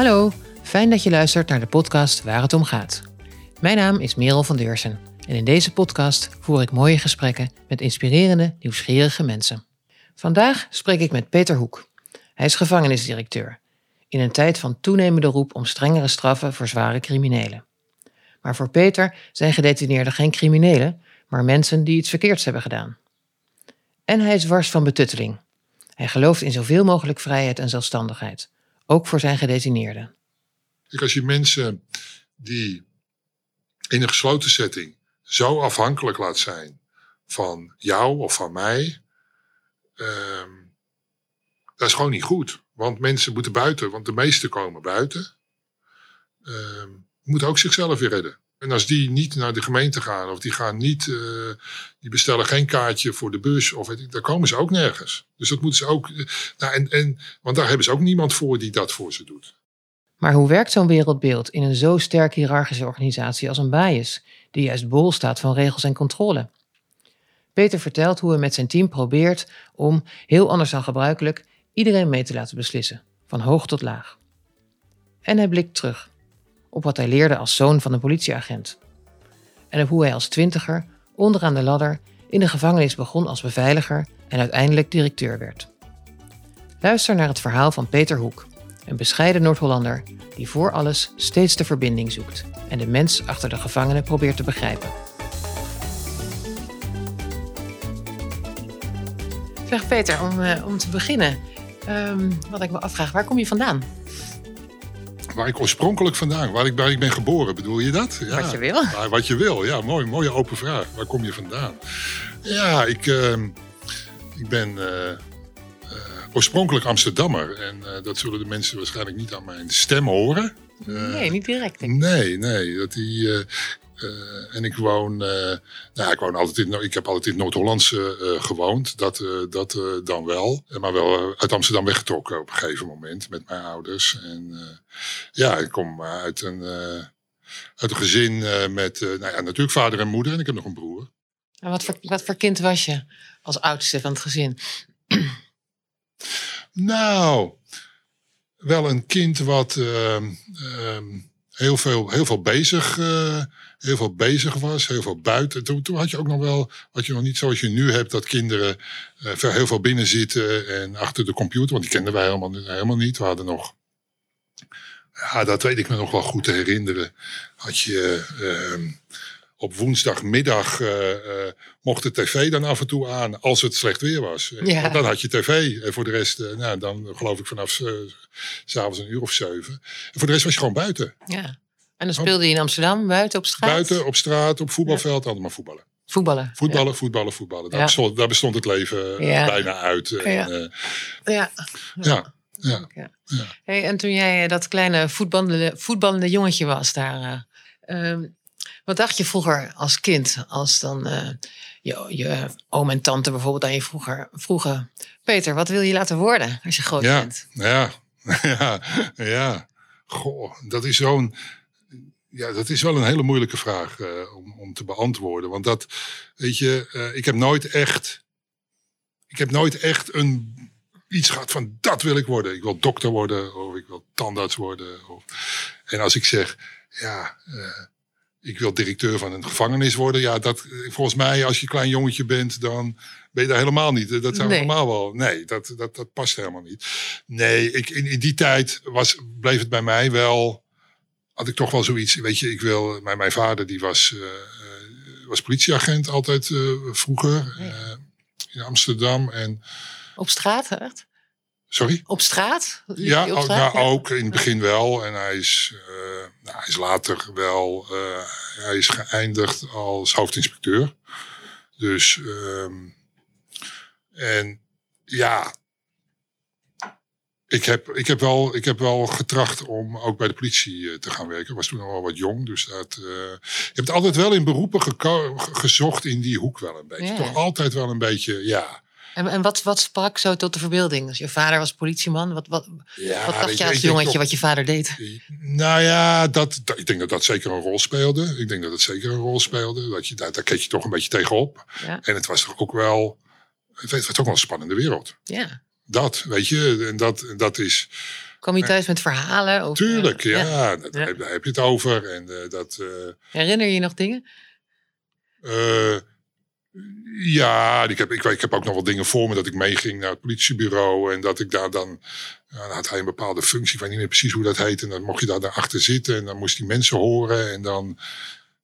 Hallo, fijn dat je luistert naar de podcast Waar het om gaat. Mijn naam is Merel van Deursen en in deze podcast voer ik mooie gesprekken met inspirerende, nieuwsgierige mensen. Vandaag spreek ik met Peter Hoek. Hij is gevangenisdirecteur. In een tijd van toenemende roep om strengere straffen voor zware criminelen. Maar voor Peter zijn gedetineerden geen criminelen, maar mensen die iets verkeerds hebben gedaan. En hij is wars van betutteling. Hij gelooft in zoveel mogelijk vrijheid en zelfstandigheid, ook voor zijn gedetineerden. als je mensen die in een gesloten setting zo afhankelijk laat zijn van jou of van mij, ehm, dat is gewoon niet goed. Want mensen moeten buiten, want de meesten komen buiten, uh, moeten ook zichzelf weer redden. En als die niet naar de gemeente gaan, of die gaan niet, uh, die bestellen geen kaartje voor de bus, of weet ik, dan komen ze ook nergens. Dus dat moeten ze ook, uh, nou en, en, want daar hebben ze ook niemand voor die dat voor ze doet. Maar hoe werkt zo'n wereldbeeld in een zo sterk hiërarchische organisatie als een bias, die juist bol staat van regels en controle? Peter vertelt hoe hij met zijn team probeert om, heel anders dan gebruikelijk, iedereen mee te laten beslissen, van hoog tot laag. En hij blikt terug op wat hij leerde als zoon van een politieagent. En op hoe hij als twintiger onderaan de ladder in de gevangenis begon als beveiliger en uiteindelijk directeur werd. Luister naar het verhaal van Peter Hoek, een bescheiden Noord-Hollander die voor alles steeds de verbinding zoekt en de mens achter de gevangenen probeert te begrijpen. Zeg Peter, om, uh, om te beginnen, um, wat ik me afvraag, waar kom je vandaan? Waar ik oorspronkelijk vandaan, waar ik, waar ik ben geboren, bedoel je dat? Ja. Wat je wil. Ja, wat je wil, ja, mooi, mooie open vraag. Waar kom je vandaan? Ja, ik, uh, ik ben uh, oorspronkelijk Amsterdammer. En uh, dat zullen de mensen waarschijnlijk niet aan mijn stem horen. Nee, niet direct. Nee, nee. Dat die, en ik woon, nou, ik woon altijd in, ik heb altijd in Noord-Hollandse gewoond. Dat, dat dan wel. Maar wel uit Amsterdam weggetrokken op een gegeven moment met mijn ouders. En ja, ik kom uit een, uit een gezin met, nou ja, natuurlijk vader en moeder. En ik heb nog een broer. En wat voor, wat voor kind was je als oudste van het gezin? Nou, wel een kind wat uh, uh, heel, veel, heel veel bezig uh, heel veel bezig was, heel veel buiten. Toen, toen, had je ook nog wel, wat je nog niet zoals je nu hebt, dat kinderen uh, heel veel binnen zitten en achter de computer, want die kenden wij helemaal, helemaal niet. We hadden nog, ja, dat weet ik me nog wel goed te herinneren, had je uh, op woensdagmiddag uh, uh, mocht de tv dan af en toe aan als het slecht weer was. Ja. Dan had je tv. En voor de rest, uh, nou, dan geloof ik vanaf s'avonds een uur of zeven. En voor de rest was je gewoon buiten. Ja. En dan speelde je in Amsterdam, buiten op straat? Buiten, op straat, op voetbalveld, ja. allemaal voetballen. Voetballen. Voetballen, ja. voetballen, voetballen. Daar, bestond, daar, bestond, het leven bijna uit. En, ja. ja. ja. Ja. ja. Hey, en toen jij dat kleine voetballende, voetballende jongetje was daar. Uh, wat dacht je vroeger als kind, als dan uh, je, je oom en tante bijvoorbeeld aan je vroeger vroegen... Peter, wat wil je laten worden als je groot bent? Ja, ja, ja. Goh, dat is zo'n... Ja, dat is wel een hele moeilijke vraag uh, om, om te beantwoorden. Want dat, weet je, uh, ik heb nooit echt... Ik heb nooit echt een iets gehad van dat wil ik worden. Ik wil dokter worden of ik wil tandarts worden. Of, en als ik zeg, ja, uh, ik wil directeur van een gevangenis worden. Ja, dat, volgens mij, als je klein jongetje bent, dan ben je daar helemaal niet. Dat zou nee. helemaal wel. Nee, dat, dat, dat past helemaal niet. Nee, ik, in, in die tijd was, bleef het bij mij wel. Had ik toch wel zoiets. Weet je, ik wil. Mijn, mijn vader, die was, uh, was politieagent altijd uh, vroeger. In Amsterdam. En, Op straat, echt? Sorry? Op straat? Ja, op straat? nou, ook in het begin wel. En hij is, uh, nou, hij is later wel, uh, hij is geëindigd als hoofdinspecteur. Dus, um, en ja, ik heb, ik, heb wel, ik heb wel getracht om ook bij de politie te gaan werken. Ik was toen nog wel wat jong. Dus dat, uh, je hebt altijd wel in beroepen gezocht in die hoek wel een beetje. Ja. Toch altijd wel een beetje, ja. En, en wat, wat sprak zo tot de verbeelding? Als je vader was politieman, wat, wat, ja, wat dacht je als jongetje toch- wat je vader deed? Nou ja, dat, dat- ik denk dat dat zeker een rol speelde. Ik denk dat het zeker een rol speelde. Dat je, daar, daar keek je toch een beetje tegenop. Ja, En het was toch ook wel, het was ook wel een spannende wereld. ja. Dat, weet je, en dat, en dat is, Kwam je thuis met verhalen? Of, Tuurlijk, ja. Dat, Ja. Daar, heb je het over. En eh, dat... eh, Herinner je je nog dingen? Eh, ja, ik heb, ik, ik heb ook nog wel dingen voor me dat ik meeging naar het politiebureau. En dat ik daar dan. had hij een bepaalde functie, ik weet niet meer precies hoe dat heet. En dan mocht je daar daarachter zitten en dan moest die mensen horen. En dan.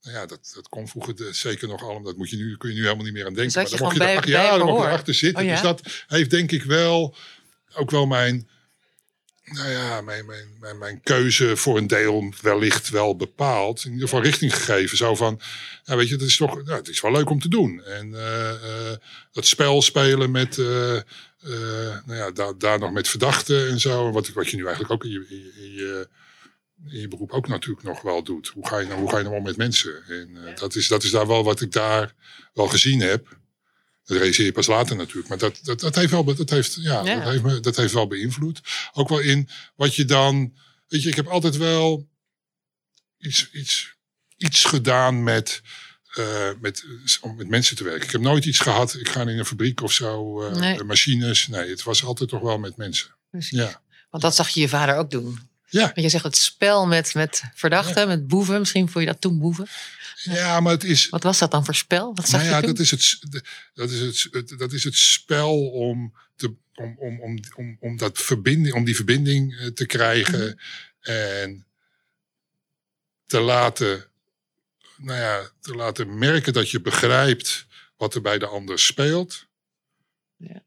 Nou ja, dat, dat kon vroeger de- zeker nog allemaal. Dat moet je nu, kun je nu helemaal niet meer aan denken. Maar je dan mocht je daar, bij- ja, bij dan mocht je erachter zitten. Oh ja? Dus dat heeft denk ik wel ook wel mijn. Nou ja, mijn, mijn, mijn, mijn keuze voor een deel wellicht wel bepaald. In ieder geval richting gegeven. Zo van, ja, weet je, het is toch, nou, het is wel leuk om te doen. En eh, eh, dat spel spelen met, eh, nou ja, daar, daar nog met verdachten en zo. Wat, wat je nu eigenlijk ook in je, in je, in je, beroep ook natuurlijk nog wel doet. Hoe ga je nou, hoe ga je nou om met mensen? En eh, dat, is, dat is daar wel wat ik daar wel gezien heb. Dat realiseer je pas later natuurlijk. Maar dat, dat, dat, heeft, wel, dat, heeft, ja, Ja. Dat, heeft me, dat heeft wel beïnvloed. Ook wel in wat je dan. Weet je, ik heb altijd wel iets, iets, iets gedaan met, eh, met, om met mensen te werken. Ik heb nooit iets gehad. Ik ga in een fabriek of zo. eh, Nee. Machines. Nee, het was altijd toch wel met mensen. Precies. Ja. Want dat zag je je vader ook doen. Ja. Want je zegt het spel met, met verdachten, met boeven. Misschien vond je dat toen boeven. ja, maar het is. Wat was dat dan voor spel? Wat zag Nou ja, je dat is het, dat is het, dat is het spel om, te, om, om, om, om, om, dat verbinding, om die verbinding eh, te krijgen. En te laten, nou ja, te laten merken dat je begrijpt wat er bij de ander speelt. Ja.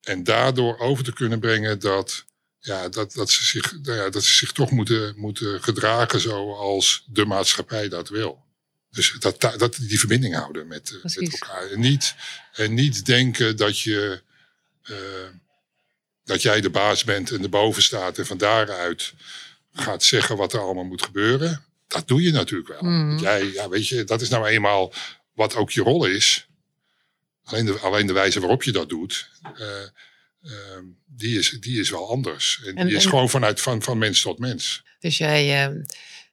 En daardoor over te kunnen brengen dat, ja, dat, dat, ze, zich, nou ja, dat ze zich toch moeten, moeten gedragen zoals de maatschappij dat wil. Dus dat, dat die verbinding houden met, eh, met elkaar. En niet, en niet denken dat je eh, dat jij de baas bent en erboven staat en van daaruit gaat zeggen wat er allemaal moet gebeuren. Dat doe je natuurlijk wel. Want Jij, ja, weet je, dat is nou eenmaal wat ook je rol is. Alleen de, alleen de wijze waarop je dat doet, eh, ehm, die, is, die is wel anders. En, En- die is en- gewoon vanuit van, van mens tot mens. Dus jij, eh,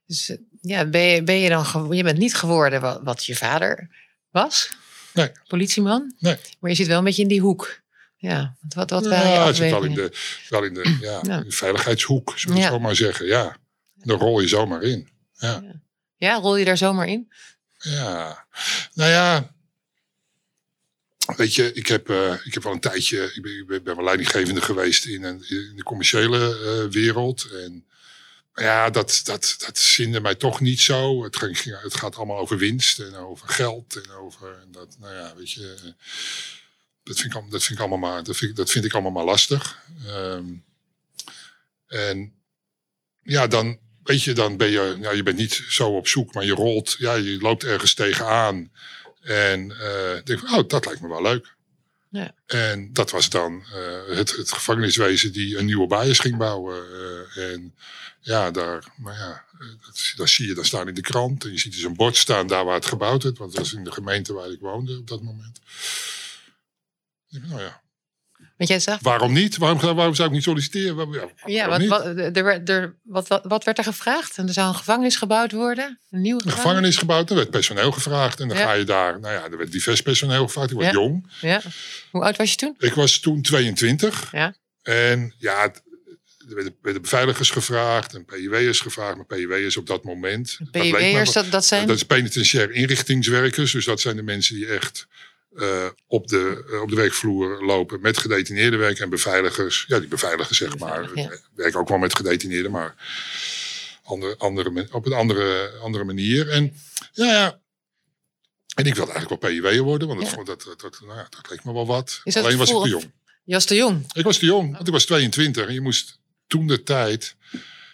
dus, ja, ben je, ben je dan, je bent niet geworden wat, wat je vader was? Nee. Politieman? Nee. Maar je zit wel een beetje in die hoek. Ja, wat, wat, je ja, het zit wel in de, wel in de, ja, de veiligheidshoek, zullen we Ja. zo maar zeggen. Ja, daar rol je zomaar in. Ja. Ja, rol je daar zomaar in? Ja, nou ja. Weet je, ik heb, eh, ik heb wel een tijdje. Ik ben, wel leidinggevende geweest in, een, in de commerciële eh, wereld. En ja, dat, dat, dat zinde mij toch niet zo. Het, ging, het gaat allemaal over winst en over geld. En over. Dat, nou ja, weet je. eh, Dat vind ik, allemaal- maar, dat vind, dat vind ik allemaal maar lastig. Ehm, en ja, dan, weet je, dan ben je, ja, je bent niet zo op zoek, maar je rolt, ja, je loopt ergens tegenaan. En denk van, oh, dat lijkt me wel leuk. Ja. En dat was dan eh, het, het gevangeniswezen die een nieuwe bias ging bouwen. eh, en ja, daar, maar ja, dat, dat zie je dan staan in de krant. En je ziet dus een bord staan daar waar het gebouwd werd. Want dat was in de gemeente waar ik woonde op dat moment. Ik Nou ja, Want jij zag, waarom niet? Waarom, waarom zou ik niet solliciteren? Waarom, ja, ja, waarom wat, wat, er, werd- er, wat, wat, wat werd er gevraagd? En er zou een gevangenis gebouwd worden? Een nieuwe Een gevangenis? gebouwd, er werd personeel gevraagd. En dan Ja. ga je daar, nou ja, er werd divers personeel gevraagd. Ik was Ja. jong. Ja. Hoe oud was je toen? Ik was toen 22. Ja. En ja, er werden, werden beveiligers gevraagd en PIW'ers gevraagd. Maar PIW'ers op dat moment. dat PIW'ers, wel- dat, dat zijn... Dat is penitentiair inrichtingswerkers. Dus dat zijn de mensen die echt eh, op, de, eh, op de werkvloer lopen met gedetineerden werken en beveiligers. Ja, die beveiligers zeg maar. Ja. Werken ook wel met gedetineerden, maar andere, andere, op een andere, andere manier. En ja, ja. En ik wilde eigenlijk wel PIW'er worden, want dat, Ja. dat, dat, dat, nou ja, dat leek me wel wat. Alleen was ik te jong. Je was te jong. Ik was te jong, want ik was 22 en je moest toen de tijd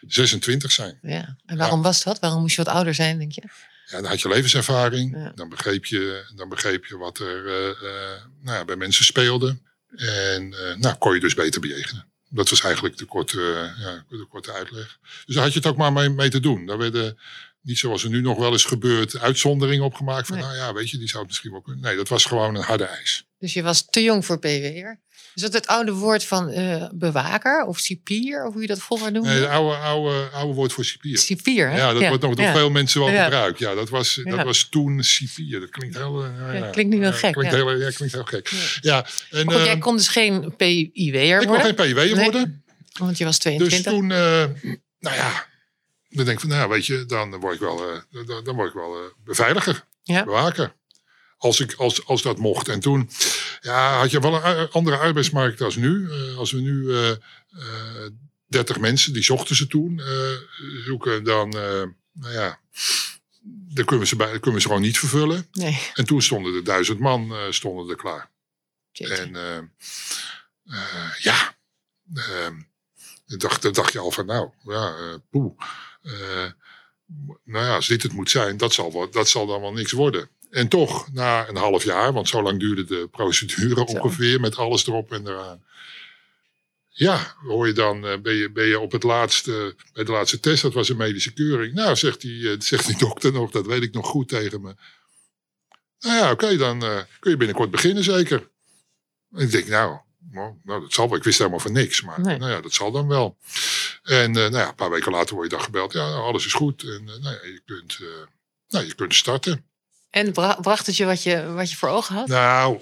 26 zijn. Ja. En waarom was dat? Waarom moest je wat ouder zijn, denk je? Ja, dan had je levenservaring. Ja. Dan, begreep je, dan begreep je wat er eh, eh, nou ja, bij mensen speelde. En eh, nou, kon je dus beter bejegenen. Dat was eigenlijk de korte, ja, de korte uitleg. Dus daar had je het ook maar mee, mee te doen. Daar werden niet zoals er nu nog wel eens gebeurt, uitzonderingen opgemaakt. Van Nee. nou ja, weet je, die zou het misschien wel kunnen. Nee, dat was gewoon een harde eis. Dus je was te jong voor PW'er. Is dat het oude woord van eh, bewaker of cipier? Of hoe je dat vroeger noemde? Nee, het oude, oude, oude woord voor cipier. Cipier, hè? Ja, dat wordt nog door ja. veel mensen wel Ja. gebruikt. Ja, dat was, dat was toen cipier. Dat klinkt heel... eh, ja, Ja, klinkt nu ja, gek, Klinkt, ja. heel, ja, klinkt heel gek. Ja. En, goed, jij eh, kon dus geen PIW'er ik kon worden. geen PIW Nee. worden. Want je was Dus 22. toen, eh, nou ja, dan denk ik van, nou weet je, dan word ik wel, dan, dan word ik wel beveiliger, Ja. bewaker. Als, ik, als, als dat mocht. En toen ja, had je wel een andere arbeidsmarkt als nu. Eh, als we nu eh, eh, 30 mensen, die zochten ze toen, eh, zoeken, dan, eh, nou ja, dan kunnen we, ze bij, kunnen we ze gewoon niet vervullen. Nee. En toen stonden er duizend man eh, stonden er klaar. Jeetje. En eh, eh, ja, ehm, dan dacht, dan dacht je al van nou, ja, eh poeh. Eh, nou ja, als dit het moet zijn, dat zal, wel, dat zal dan wel niks worden. En toch, na een half jaar, want zo lang duurde de procedure Zo. ongeveer, met alles erop en eraan. Ja, hoor je dan, eh, ben, je, ben je op het laatste, bij de laatste test, dat was een medische keuring. Nou, zegt die, eh, zegt die dokter nog, dat weet ik nog goed tegen me. Nou ja, oké, dan eh, kun je binnenkort beginnen zeker. En ik denk, nou, nou, nou, dat zal wel. Ik wist helemaal van niks, maar Nee. nou ja, dat zal dan wel. En nou ja, een paar weken later word je dan gebeld. Ja, nou, alles is goed. En nou ja, je kunt, nou, je kunt starten. En bra- bracht het je wat, je wat je voor ogen had? Nou,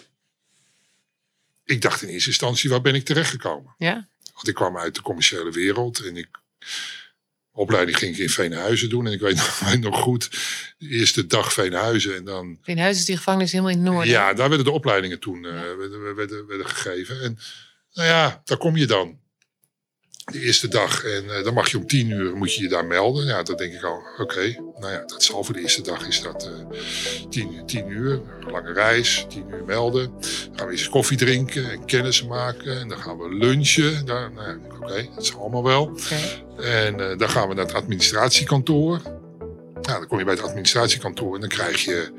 ik dacht in eerste instantie, waar ben ik terechtgekomen? Ja? Want ik kwam uit de commerciële wereld en ik. Opleiding ging ik in Veenhuizen doen. En ik weet nog, weet nog goed, de eerste dag Veenhuizen. En dan huis is die gevangenis helemaal in het noorden. Ja, daar werden de opleidingen toen eh, werden, werden, werden gegeven. En nou ja, daar kom je dan. De eerste dag. En eh, dan mag je om tien uur moet je je daar melden. Ja, dan denk ik al, oké. nou ja, dat zal voor de eerste dag is dat eh tien, uur- tien uur. Een lange reis, tien uur melden. Dan gaan we eens koffie drinken en kennis maken. En dan gaan we lunchen. Daar, nou ja, oké, dat is allemaal wel. En eh, dan gaan we naar het administratiekantoor. Nou, dan kom je bij het administratiekantoor en dan krijg je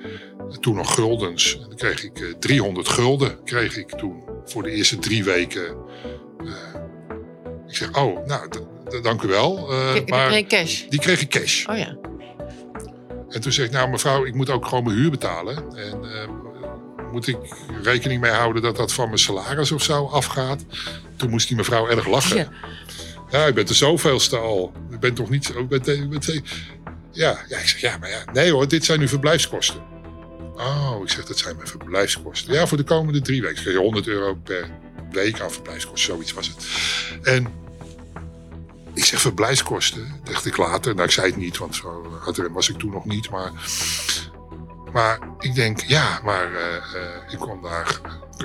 toen nog guldens. En dan kreeg ik eh, 300 gulden kreeg ik toen voor de eerste drie weken. Ik zeg, oh, nou, dank u wel. eh, Ik- ik maar kreeg cash. die kreeg ik cash. Oh ja. En toen zeg ik, nou mevrouw, ik moet ook gewoon mijn huur betalen. En eh, moet ik rekening mee houden dat dat van mijn salaris of zo afgaat? Toen moest die mevrouw erg lachen. Ja. Ja, je bent de zoveelste al. Je bent toch niet zo... bent- bent- ja, ja, ik zeg, ja, maar ja. Nee hoor, dit zijn uw verblijfskosten. Oh, ik zeg, dat zijn mijn verblijfskosten. Ja, voor de komende drie weken. krijg je 100 euro per week aan verblijfskosten. Zoiets was het. En ik zeg, verblijfskosten? Dacht ik later. Nou, ik zei het niet, want zo hard was ik toen nog niet. Maar, maar ik denk, ja, maar eh, eh, ik kwam daar...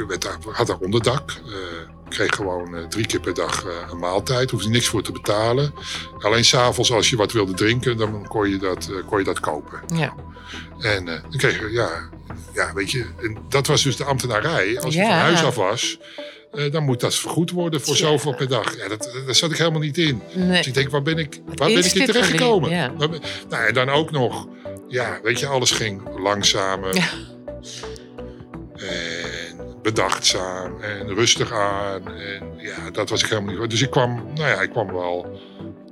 Werd daar, had daar onderdak. eh kreeg gewoon drie keer per dag een maaltijd. Hoefde niks voor te betalen. Alleen s'avonds als je wat wilde drinken, dan kon je dat, kon je dat kopen. Ja. En dan kreeg je, ja, ja, weet je, en dat was dus de ambtenarij. Als je Ja. van huis af was, eh, dan moet dat vergoed worden voor Ja. zoveel per dag. Ja, dat, daar zat ik helemaal niet in. Nee. Dus ik denk, waar ben ik, waar is ben ik in terechtgekomen? Ja. Nou, en dan ook nog, ja, weet je, alles ging langzamer. Ja. En bedachtzaam en rustig aan. En ja, dat was ik helemaal niet. Dus ik kwam, nou ja, ik kwam wel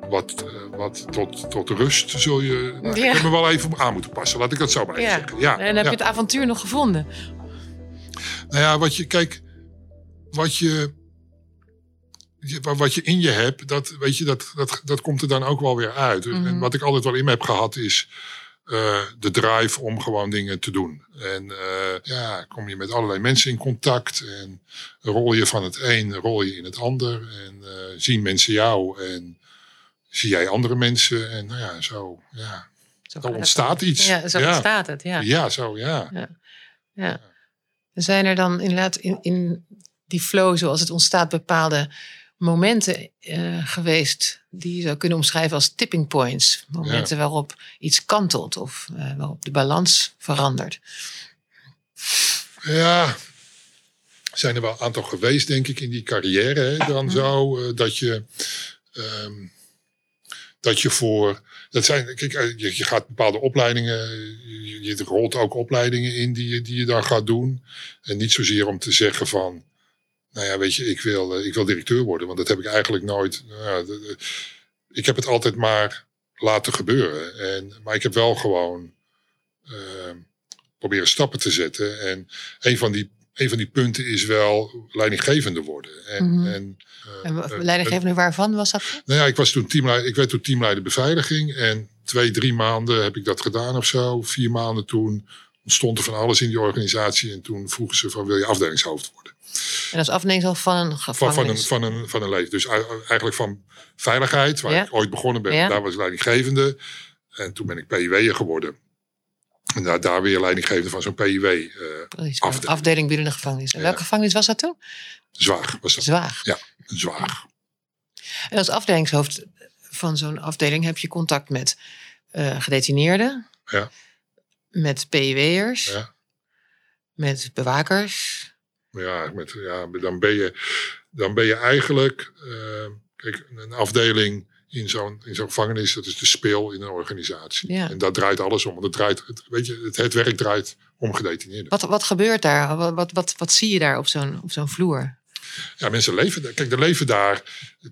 wat, eh, wat tot, tot rust, zul je... Nou, Ja. Ik heb me wel even aan moeten passen, laat ik dat zo maar even Ja. zeggen. Ja, En heb ja. je het avontuur nog gevonden? Nou ja, wat je, kijk, wat je, wat je in je hebt, dat, weet je, dat, dat, dat komt er dan ook wel weer uit. Mhm. En wat ik altijd wel in me heb gehad is eh, de drive om gewoon dingen te doen. En eh, ja, kom je met allerlei mensen in contact en rol je van het een, rol je in het ander. En eh, zien mensen jou en zie jij andere mensen. En nou ja, zo, ja, Zo het ontstaat iets. dan. Ja, zo ja. ontstaat het. Ja. Ja, zo, ja. Ja. Zijn er dan inderdaad in, in die flow, zoals het ontstaat, bepaalde momenten eh, geweest die je zou kunnen omschrijven als tipping points? Momenten waarop iets kantelt of eh, waarop de balans verandert. Ja, zijn er wel een aantal geweest, denk ik, in die carrière. Hè? Dan zo eh, dat je. ehm, dat je voor. Dat zijn, kijk, je, je gaat bepaalde opleidingen. Je, je rolt ook opleidingen in die, je- die je dan gaat doen. En niet zozeer om te zeggen van. Nou ja, weet je, ik wil, eh, ik wil directeur worden. Want dat heb ik eigenlijk nooit. nou ik heb het altijd maar laten gebeuren. En, maar ik heb wel gewoon. ehm, proberen stappen te zetten. En een van die, een van die punten is wel leidinggevende worden. En, Mhm. en, eh, En eh, leidinggevende waarvan was dat? nou ja, ik, was toen teamleider, ik werd toen teamleider beveiliging. En twee, drie maanden heb ik dat gedaan of zo. Vier maanden toen ontstond er van alles in die organisatie. En toen vroegen ze van wil je afdelingshoofd worden. En als afdelingshoofd van een van, van, een, gevangenis. van, een, van een leven. Dus ei- eigenlijk van veiligheid, waar Ja. ik ooit begonnen ben, Ja. daar was ik leidinggevende. En toen ben ik PIW'er geworden. En daar, daar weer leidinggevende van zo'n PIW. eh Precies, afdeling. afdeling binnen de gevangenis. En Ja. welke gevangenis was dat toen? zwaar was dat. Zwaag. Zwaar. En als afdelingshoofd van zo'n afdeling heb je contact met eh, gedetineerden, Ja. Met PIW'ers, Ja. met bewakers. Ja, met, ja, dan, ben je, dan ben je eigenlijk... eh, kijk, een afdeling in zo'n in zo'n gevangenis, dat is de speel in een organisatie. Ja. En daar draait alles om. Want het, draait, het, weet je, het, het werk draait om gedetineerden. Wat, wat gebeurt daar? Wat, wat, wat, wat zie je daar op zo'n op zo'n vloer? Ja, mensen leven daar. Kijk, er leven daar.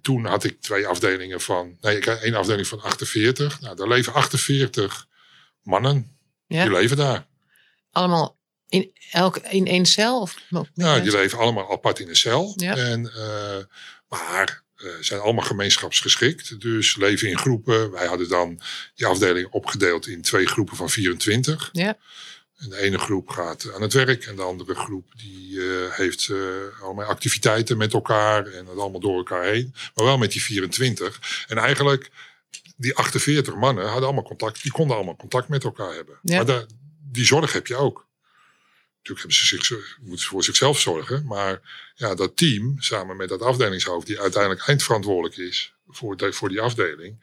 Toen had ik twee afdelingen van. Nee, ik had één afdeling van 48. Nou, daar leven 48 mannen. Ja? Die leven daar. Allemaal in, elk, in één cel? Of, Nou, die leven allemaal apart in een cel. Ja. En, eh, maar eh, zijn allemaal gemeenschapsgeschikt. Dus leven in groepen. Wij hadden dan die afdeling opgedeeld in twee groepen van 24. Ja. En de ene groep gaat aan het werk. En de andere groep die eh, heeft eh, allemaal activiteiten met elkaar. En het allemaal door elkaar heen. Maar wel met die 24. En eigenlijk, die 48 mannen hadden allemaal contact. Die konden allemaal contact met elkaar hebben. Ja. Maar daar- die zorg heb je ook. Natuurlijk hebben ze zich, moeten ze voor zichzelf zorgen. Maar ja, dat team, samen met dat afdelingshoofd, die uiteindelijk eindverantwoordelijk is voor, de, voor die afdeling.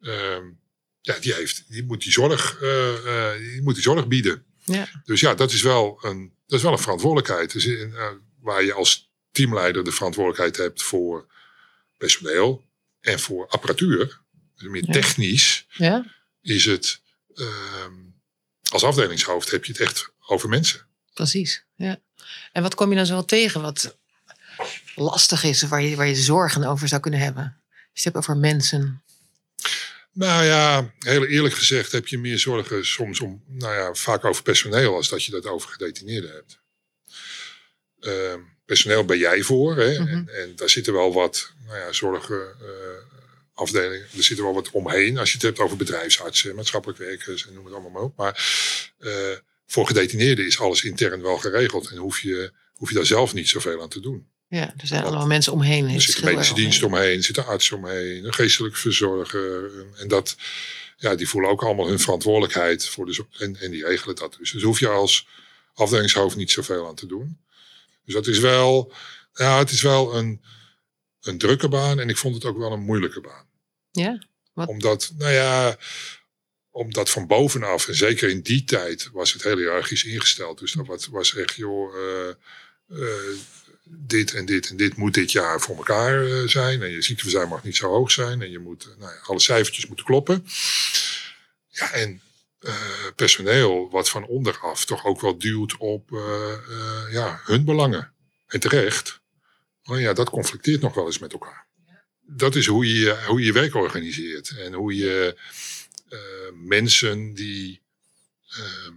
ehm, ja, die, heeft, die, moet die, zorg, eh, eh, die moet die zorg bieden. Ja. Dus ja, dat is wel een, dat is wel een verantwoordelijkheid. Dus in, eh, waar je als teamleider de verantwoordelijkheid hebt voor personeel en voor apparatuur. Dus meer technisch ja? is het. ehm, als afdelingshoofd heb je het echt over mensen. Precies. Ja. En wat kom je dan zo wel tegen wat lastig is, waar je, waar je zorgen over zou kunnen hebben? Als je het hebt over mensen. Nou ja, heel eerlijk gezegd heb je meer zorgen soms om, nou ja, vaak over personeel als dat je dat over gedetineerden hebt. Ehm, personeel ben jij voor, hè? Mhm. en, en daar zitten wel wat, nou ja, zorgen, eh, afdelingen, er zit er wel wat omheen als je het hebt over bedrijfsartsen, maatschappelijk werkers en noem het allemaal maar op. Maar eh, voor gedetineerden is alles intern wel geregeld en hoef je, hoef je daar zelf niet zoveel aan te doen. Ja, er zijn allemaal mensen omheen. Er Het zit een schil medische dienst omheen, er zit een arts omheen, een geestelijk verzorger. En dat, ja, die voelen ook allemaal hun verantwoordelijkheid voor de en, en die regelen dat dus. Dus hoef je als afdelingshoofd niet zoveel aan te doen. Dus dat is wel, ja, het is wel een, een drukke baan en ik vond het ook wel een moeilijke baan. Ja? Omdat, nou ja, omdat van bovenaf, en zeker in die tijd, was het heel hiërarchisch ingesteld. Dus dat was, echt, eh, eh, dit en dit en dit moet dit jaar voor elkaar eh, zijn. En je ziekteverzuim mag niet zo hoog zijn. En je moet, nou ja, alle cijfertjes moeten kloppen. Ja, en personeel wat van onderaf toch ook wel duwt op ja, hun belangen. En terecht. Maar ja, dat conflicteert nog wel eens met elkaar. Dat is hoe je, hoe je werk organiseert. En hoe je eh, mensen die... ehm,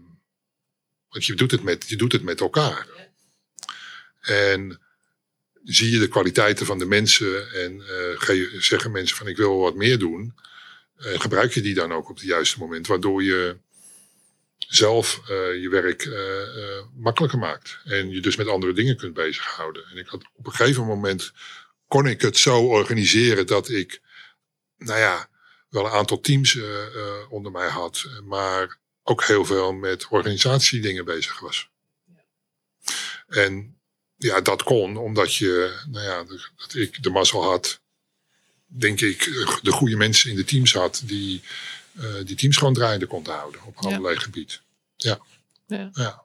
want je doet, het met, je doet het met elkaar. En zie je de kwaliteiten van de mensen en eh, ga je, zeggen mensen van ik wil wat meer doen. En gebruik je die dan ook op het juiste moment, waardoor je zelf eh, je werk eh, eh, makkelijker maakt. En je dus met andere dingen kunt bezighouden. En ik had op een gegeven moment kon ik het zo organiseren dat ik, nou ja, wel een aantal teams eh, eh, onder mij had, maar ook heel veel met organisatiedingen bezig was. En ja, dat kon omdat je, nou ja, dat ik de mazzel had, denk ik, de goede mensen in de teams had die eh, die teams gewoon draaiende konden houden op Ja. allerlei gebieden. Ja. Ja. ja.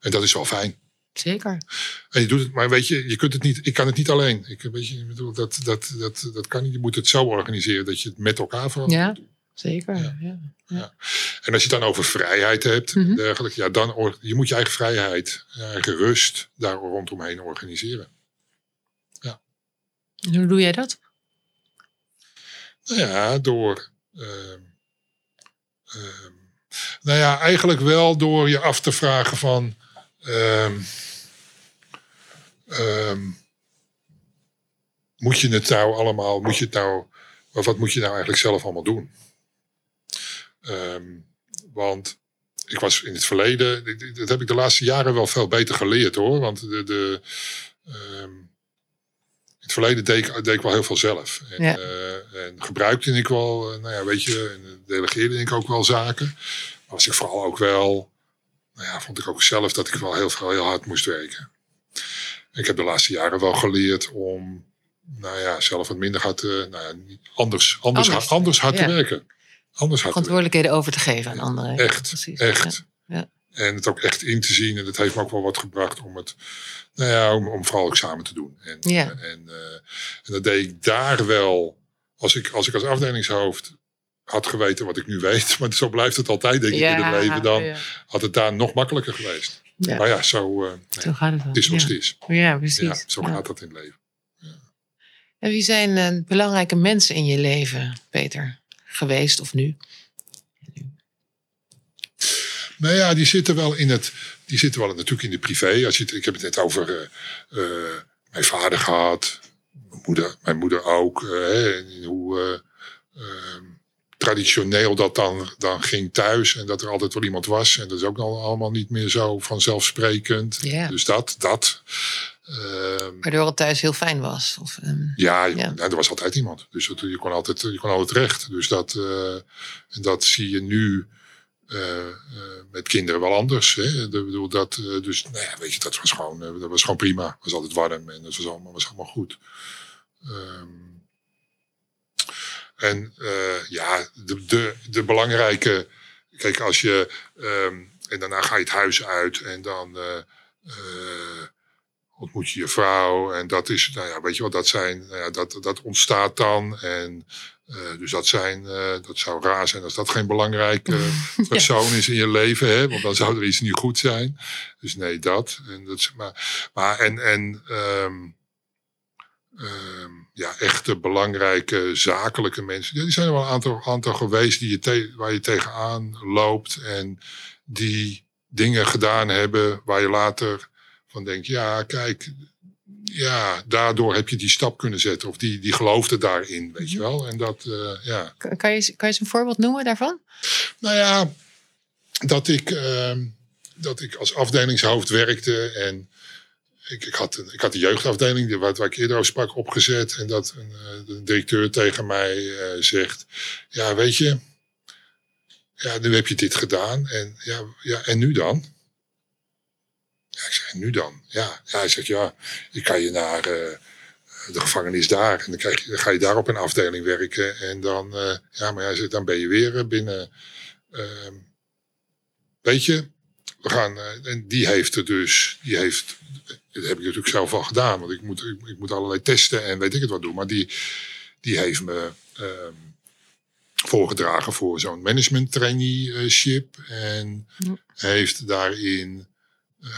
En dat is wel fijn. Zeker. En je doet het, maar weet je, je kunt het niet, ik kan het niet alleen. Ik, weet je, bedoel, dat, dat, dat, dat kan niet. Je moet het zo organiseren dat je het met elkaar van. Ja. Zeker. Ja. Ja. En als je het dan over vrijheid hebt, Mhm. dergelijke, ja, dan je moet je eigen vrijheid, je eigen rust daar rondomheen organiseren. En hoe doe jij dat? Nou ja, door. ehm, ehm, nou ja, eigenlijk wel door je af te vragen van. Ehm, ehm, moet je het nou allemaal, moet je het nou, wat moet je nou eigenlijk zelf allemaal doen? Ehm, want ik was in het verleden, dat heb ik de laatste jaren wel veel beter geleerd hoor. Want de, de, in het verleden deed ik, deed ik wel heel veel zelf. En, Ja. eh, en gebruikte ik wel, eh, nou ja, weet je, en delegeerde ik ook wel zaken. Maar was ik vooral ook wel, nou ja, vond ik ook zelf dat ik wel heel veel, heel hard moest werken. Ik heb de laatste jaren wel geleerd om, nou ja, zelf wat minder hard te, nou ja, anders, anders, Anders. hard, anders hard Ja. te werken. Anders hard. Verantwoordelijkheden over te geven aan anderen. Echt, Precies. echt. Ja. En het ook echt in te zien. En dat heeft me ook wel wat gebracht om het, nou ja, om, om vooral examen te doen. En, Ja. en, eh, en dat deed ik daar wel, als ik als, ik als afdelingshoofd had geweten wat ik nu weet. Maar zo blijft het altijd, denk ik, in het leven. Dan ja. had het daar nog makkelijker geweest. Ja. Maar ja, zo eh, Zo gaat het het is ja. het is. Ja, precies. Ja, zo Ja. gaat dat in het leven. En wie zijn eh, belangrijke mensen in je leven, Peter? Geweest of nu? Nou ja, die zitten wel in het. Die zitten wel natuurlijk in de privé. Als je, het- ik heb het net over eh, mijn vader gehad. Mijn moeder, mijn moeder ook. hè, en hoe eh, ehm, traditioneel dat dan, dan ging thuis. En dat er altijd wel iemand was. En dat is ook al allemaal niet meer zo vanzelfsprekend. Dus dat. dat ehm, Waardoor het thuis heel fijn was. Of, ehm, ja, nou, er was altijd iemand. Dus dat- je kon altijd, je kon altijd terecht. Dus dat, en dat zie je nu eh, eh, met kinderen wel anders. Hè? Ik bedoel, dat, dus nou ja, weet je, dat was gewoon, dat was gewoon prima. Het was altijd warm en dat was allemaal, was allemaal goed. Ehm, en eh, ja, de, de, de belangrijke. Kijk, als je. ehm, en daarna ga je het huis uit en dan. eh, eh, ontmoet je je vrouw. En dat is, nou ja, weet je wat, dat zijn, nou ja, dat, dat ontstaat dan. En dus dat zijn, dat zou raar zijn als dat geen belangrijke persoon is in je leven, hè? Want dan zou er iets niet goed zijn. Dus nee, dat. En dat maar, maar en, en ehm, ja, echte belangrijke zakelijke mensen. Die zijn er wel een aantal, aantal geweest die je te- waar je tegenaan loopt. En die dingen gedaan hebben waar je later van denkt, ja, kijk, ja, daardoor heb je die stap kunnen zetten. Of die, die geloofde daarin, weet je wel. En dat, eh, ja. Kan kan je, kan je eens een voorbeeld noemen daarvan? Nou ja, dat ik, ehm, dat ik als afdelingshoofd werkte en ik, ik, had, ik had de jeugdafdeling, die- waar, waar ik eerder over sprak, opgezet. En dat een, eh, de directeur tegen mij eh, zegt, ja, weet je, ja, nu heb je dit gedaan. En, ja, ja, en nu dan? Ja, ik nu dan? Ja, ja hij zegt, ja, je kan je naar eh, de gevangenis daar. En dan, krijg je, ga je daar op een afdeling werken. En dan, ja, maar hij zegt, dan ben je weer binnen. ehm, weet je, we gaan, en die heeft er dus, die heeft, dat heb ik natuurlijk zelf al gedaan, want ik moet, ik, ik moet allerlei testen en weet ik het wat doen. Maar die, die heeft me ehm, voorgedragen voor zo'n management traineeship. En Ja. heeft daarin,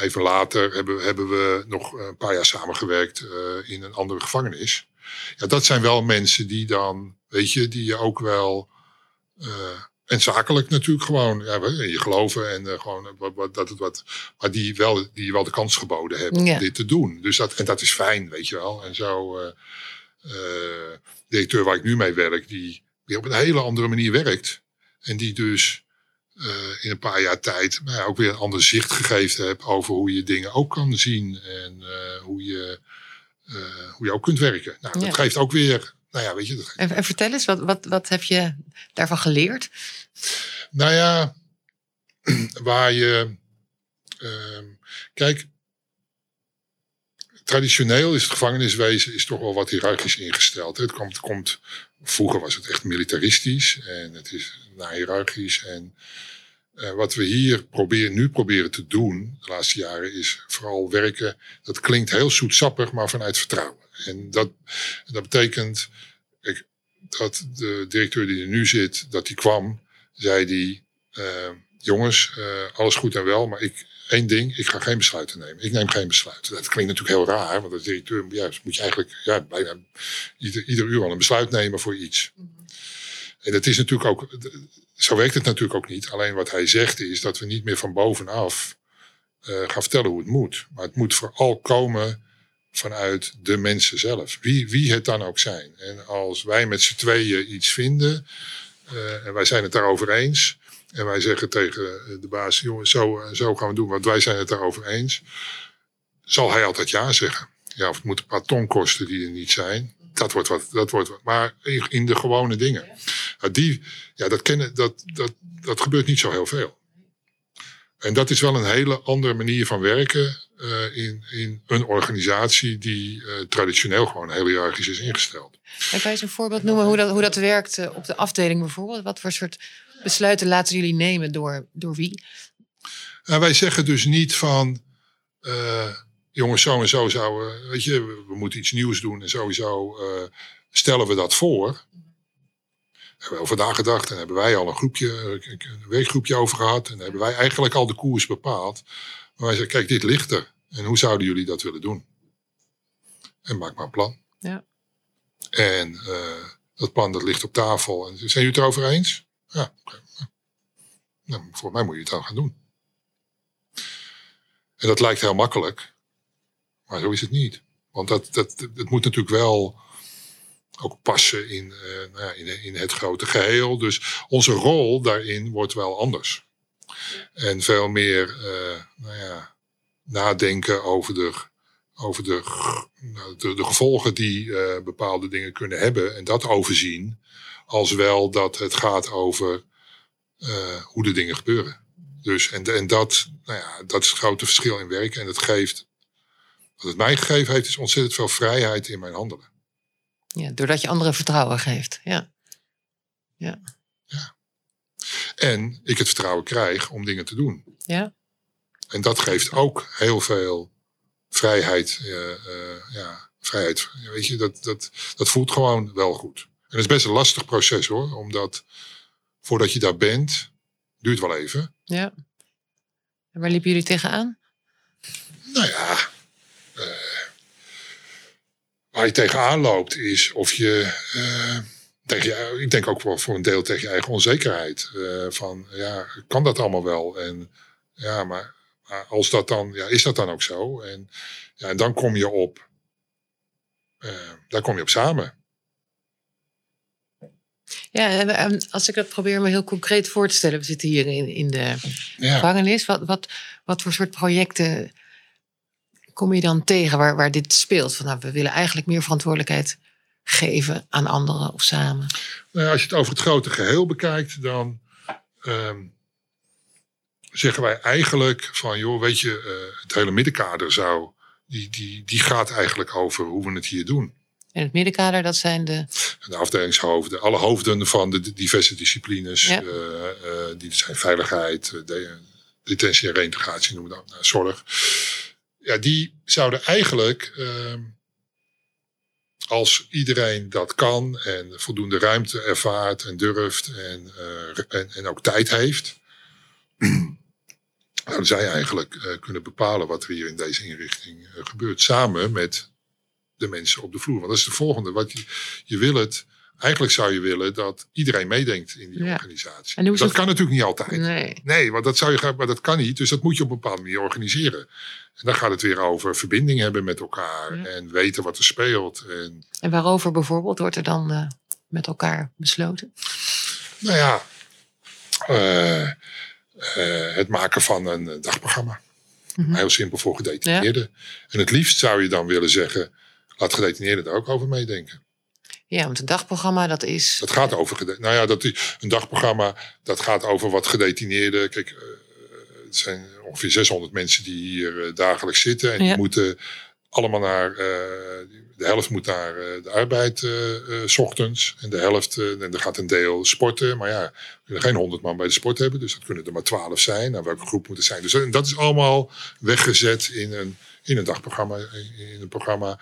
even later, hebben, hebben we nog een paar jaar samengewerkt eh, in een andere gevangenis. Ja, dat zijn wel mensen die dan, weet je, die je ook wel. eh, en zakelijk natuurlijk gewoon, ja, in je geloven en eh, gewoon eh, wat, wat, dat het wat. Maar die, wel, die wel de kans geboden hebben Ja. om dit te doen. Dus dat, en dat is fijn, weet je wel. En zo, eh eh, directeur waar ik nu mee werk, die weer op een hele andere manier werkt. En die dus in een paar jaar tijd ja, ook weer een ander zicht gegeven hebt over hoe je dingen ook kan zien. En hoe, je, hoe je ook kunt werken. Nou, dat geeft ook weer, nou ja, weet je, dat En, en vertel eens, wat, wat, wat heb je daarvan geleerd? Nou ja, waar je. ehm, kijk, traditioneel is het gevangeniswezen is toch wel wat hiërarchisch ingesteld. Het komt, komt, vroeger was het echt militaristisch en het is nou, hiërarchisch. En eh, wat we hier proberen, nu proberen te doen de laatste jaren is vooral werken. Dat klinkt heel zoetsappig, maar vanuit vertrouwen. En dat, dat betekent kijk, dat de directeur die er nu zit, dat die kwam zei die, eh, jongens, eh, alles goed en wel, maar ik, één ding, ik ga geen besluiten nemen. Ik neem geen besluiten. Dat klinkt natuurlijk heel raar, want als directeur ja, moet je eigenlijk ja, bijna ieder, ieder uur al een besluit nemen voor iets. En dat is natuurlijk ook, zo werkt het natuurlijk ook niet. Alleen wat hij zegt is dat we niet meer van bovenaf eh, gaan vertellen hoe het moet. Maar het moet vooral komen vanuit de mensen zelf. Wie, wie het dan ook zijn. En als wij met z'n tweeën iets vinden, eh, en wij zijn het daarover eens. En wij zeggen tegen de baas, jongens, zo, zo gaan we doen, want wij zijn het daarover eens. Zal hij altijd ja zeggen. Ja, of het moet een paar ton kosten die er niet zijn. Dat wordt wat. Dat wordt wat. Maar in, in de gewone dingen. Ja, die, ja, dat, kennen, dat, dat, dat gebeurt niet zo heel veel. En dat is wel een hele andere manier van werken uh, in, in een organisatie die uh, traditioneel gewoon heel hiërarchisch is ingesteld. En kan je eens een voorbeeld noemen hoe dat, hoe dat werkt uh, op de afdeling bijvoorbeeld? Wat voor soort besluiten laten jullie nemen door, door wie? Nou, wij zeggen dus niet van jongens, zo en zo zouden, weet je, we, we, moeten iets nieuws doen en sowieso stellen we dat voor hebben we over nagedacht en hebben wij al een groepje, een werkgroepje over gehad. En hebben wij eigenlijk al de koers bepaald. Maar wij zeggen, kijk, dit ligt er. En hoe zouden jullie dat willen doen? En maak maar een plan. Ja. En uh, dat plan dat ligt op tafel. En zijn jullie het erover eens? Ja. Nou, voor mij moet je het dan gaan doen. En dat lijkt heel makkelijk. Maar zo is het niet. Want dat, dat, het moet natuurlijk wel ook passen in, uh, nou ja, in, in, het grote geheel. Dus onze rol daarin wordt wel anders. En veel meer uh, nou ja, nadenken over de, over de, nou, de, de, gevolgen die uh, bepaalde dingen kunnen hebben. En dat overzien. Als wel dat het gaat over hoe de dingen gebeuren. Dus, en, en dat, nou ja, dat is het grote verschil in werken. En dat geeft, wat het mij gegeven heeft, is ontzettend veel vrijheid in mijn handelen. Ja, doordat je anderen vertrouwen geeft. Ja. ja. En ik het vertrouwen krijg om dingen te doen. Ja. En dat geeft ook heel veel vrijheid. Uh, uh, ja, vrijheid. Weet je, dat, dat, dat voelt gewoon wel goed. En het is best een lastig proces hoor. Omdat voordat je daar bent, duurt wel even. Ja. En waar liepen jullie tegenaan? Nou ja, waar je tegenaan loopt is of je, tegen je, ik denk ook wel voor een deel tegen je eigen onzekerheid. Uh, van ja, kan dat allemaal wel? En ja, maar, maar, als dat dan, ja, is dat dan ook zo? En, ja, en dan kom je op, uh, daar kom je op samen. Ja, en als ik dat probeer me heel concreet voor te stellen. We zitten hier in, in de ja. gevangenis. Wat, wat, wat voor soort projecten kom je dan tegen waar, waar dit speelt? Van, nou, we willen eigenlijk meer verantwoordelijkheid geven aan anderen of samen. Nou als je het over het grote geheel bekijkt, dan um, zeggen wij eigenlijk van, joh, weet je, uh, het hele middenkader zou, die, die, die gaat eigenlijk over hoe we het hier doen. En het middenkader, dat zijn de... De afdelingshoofden, alle hoofden van de diverse disciplines. Ja. Uh, uh, die zijn veiligheid, de, detentie en reintegratie noemen we dat, zorg ja, die zouden eigenlijk, uh, als iedereen dat kan en voldoende ruimte ervaart en durft en, uh, en, ook tijd heeft, zouden zij eigenlijk uh, kunnen bepalen wat er hier in deze inrichting uh, gebeurt. Samen met de mensen op de vloer. Want dat is de volgende. Wat je, je wil het Eigenlijk zou je willen dat iedereen meedenkt in die organisatie. En dat kan natuurlijk niet altijd. Nee. nee, want dat zou je maar dat kan niet. Dus dat moet je op een bepaalde manier organiseren. En dan gaat het weer over verbinding hebben met elkaar en weten wat er speelt. En, en waarover bijvoorbeeld wordt er dan uh, met elkaar besloten? Nou ja, uh, uh, het maken van een dagprogramma. Mm -hmm. Heel simpel voor gedetineerden. Ja. En het liefst zou je dan willen zeggen, laat gedetineerden daar ook over meedenken. Ja, want een dagprogramma dat is. Dat gaat over. Nou ja, dat, een dagprogramma dat gaat over wat gedetineerden. Kijk, uh, het zijn ongeveer 600 mensen die hier uh, dagelijks zitten. En ja. die moeten allemaal naar. Uh, de helft moet naar de arbeid s ochtends. En de helft. en er gaat een deel sporten. Maar ja, we kunnen geen 100 man bij de sport hebben. Dus dat kunnen er maar 12 zijn. Nou, welke groep moet het zijn? Dus dat is allemaal weggezet in een, in een dagprogramma. In een programma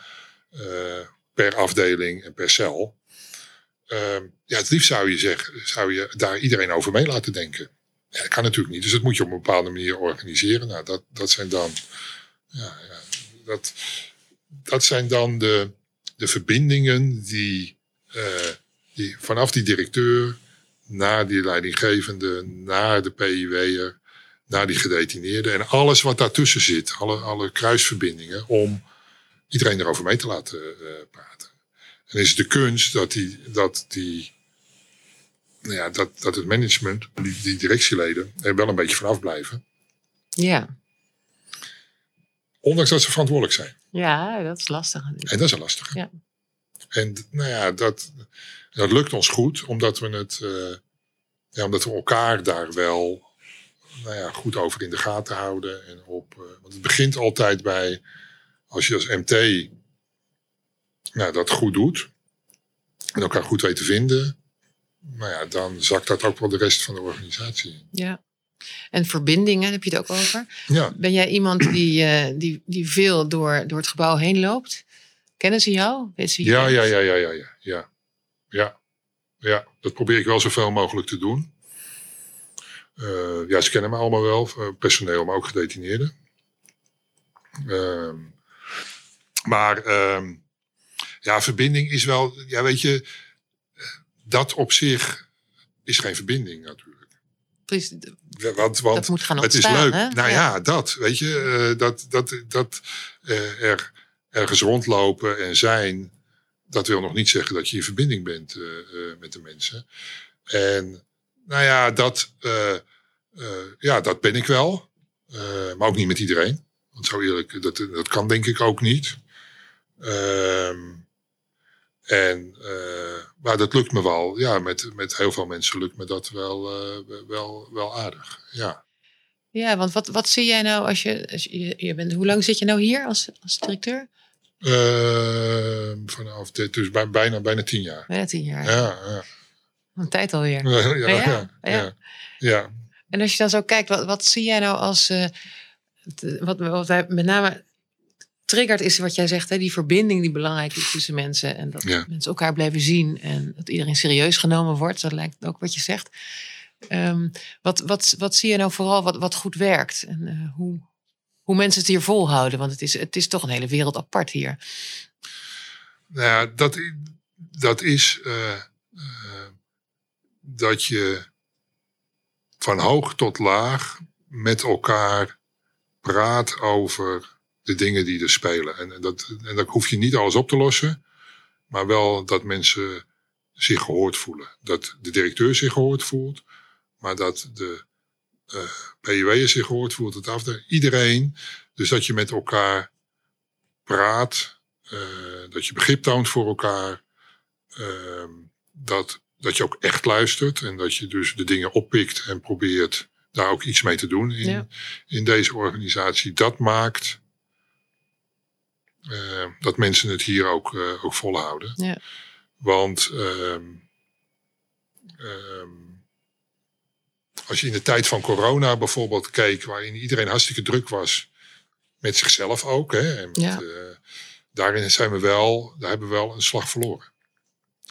per afdeling en per cel. Uh, ja, het liefst zou je zeggen, zou je daar iedereen over mee laten denken. Ja, dat kan natuurlijk niet. Dus dat moet je op een bepaalde manier organiseren. Nou, dat, dat zijn dan. Ja, ja, dat, dat zijn dan de, de verbindingen die, uh, die vanaf die directeur naar die leidinggevende, naar de PIW'er, naar die gedetineerde en alles wat daartussen zit, alle, alle kruisverbindingen, om iedereen erover mee te laten uh, praten. En is de kunst dat die, dat die nou ja, dat, dat het management, die, die directieleden, er wel een beetje vanaf blijven. Ja. Ondanks dat ze verantwoordelijk zijn. Ja, dat is lastig. En dat is een lastige. Ja. En nou ja, dat, dat lukt ons goed, omdat we het, eh, ja, omdat we elkaar daar wel nou ja, goed over in de gaten houden. En op, eh, want het begint altijd bij, als je als MT nou, dat goed doet en elkaar goed weet te vinden, nou ja, dan zakt dat ook wel de rest van de organisatie in. Ja. En verbindingen, heb je het ook over? Ja, Ben jij iemand die, eh, die, die veel door, door het gebouw heen loopt? Kennen ze jou? Weet ze ja, je? ja, ja, ja, ja, ja, ja. Ja, ja, dat probeer ik wel zoveel mogelijk te doen. Eh, ja, ze kennen me allemaal wel, eh, personeel, maar ook gedetineerden. Ehm, maar ehm, ja, verbinding is wel, ja, weet je, dat op zich is geen verbinding natuurlijk. Precies, Ja, Want, want dat moet gaan het is leuk. Hè? Nou ja, dat, weet je, eh, dat, dat, dat eh, er ergens rondlopen en zijn, dat wil nog niet zeggen dat je in verbinding bent eh, met de mensen. En nou ja, dat, ja, dat ben ik wel. Maar ook niet met iedereen. Want zo eerlijk, dat, dat kan denk ik ook niet. Ehm, en, eh, maar dat lukt me wel. Ja, met, met heel veel mensen lukt me dat wel, eh, wel, wel aardig. Ja. Ja, want wat, wat zie jij nou als je, als je, je bent, hoe lang zit je nou hier als, als directeur? Ehm, vanaf dit, dus bij, bijna, bijna tien jaar. Bijna tien jaar. Ja, ja. Een tijd alweer. Ja, ja, Ja, ja, ja. ja. En als je dan zo kijkt, wat, wat zie jij nou als. eh, wat, wat wij met name triggert, is wat jij zegt, hè, die verbinding die belangrijk is tussen mensen. En dat Ja. mensen elkaar blijven zien en dat iedereen serieus genomen wordt. Dat lijkt ook wat je zegt. Ehm, wat, wat, wat zie je nou vooral wat, wat goed werkt? En eh, hoe, hoe mensen het hier volhouden? Want het is, het is toch een hele wereld apart hier. Nou ja, dat, dat is eh, eh, dat je van hoog tot laag met elkaar praat over de dingen die er spelen. En, en dat, en dan hoef je niet alles op te lossen, maar wel dat mensen zich gehoord voelen. Dat de directeur zich gehoord voelt, maar dat de eh PUW'er zich gehoord voelt. Het afde iedereen. Dus dat je met elkaar praat, eh, dat je begrip toont voor elkaar. ehm, dat, dat je ook echt luistert en dat je dus de dingen oppikt en probeert daar ook iets mee te doen in, Ja. in deze organisatie. Dat maakt eh, dat mensen het hier ook, eh, ook volhouden. Ja. Want ehm, ehm, als je in de tijd van corona bijvoorbeeld keek, waarin iedereen hartstikke druk was, met zichzelf ook, hè, en met, Ja. eh, daarin zijn we wel, daar hebben we wel een slag verloren.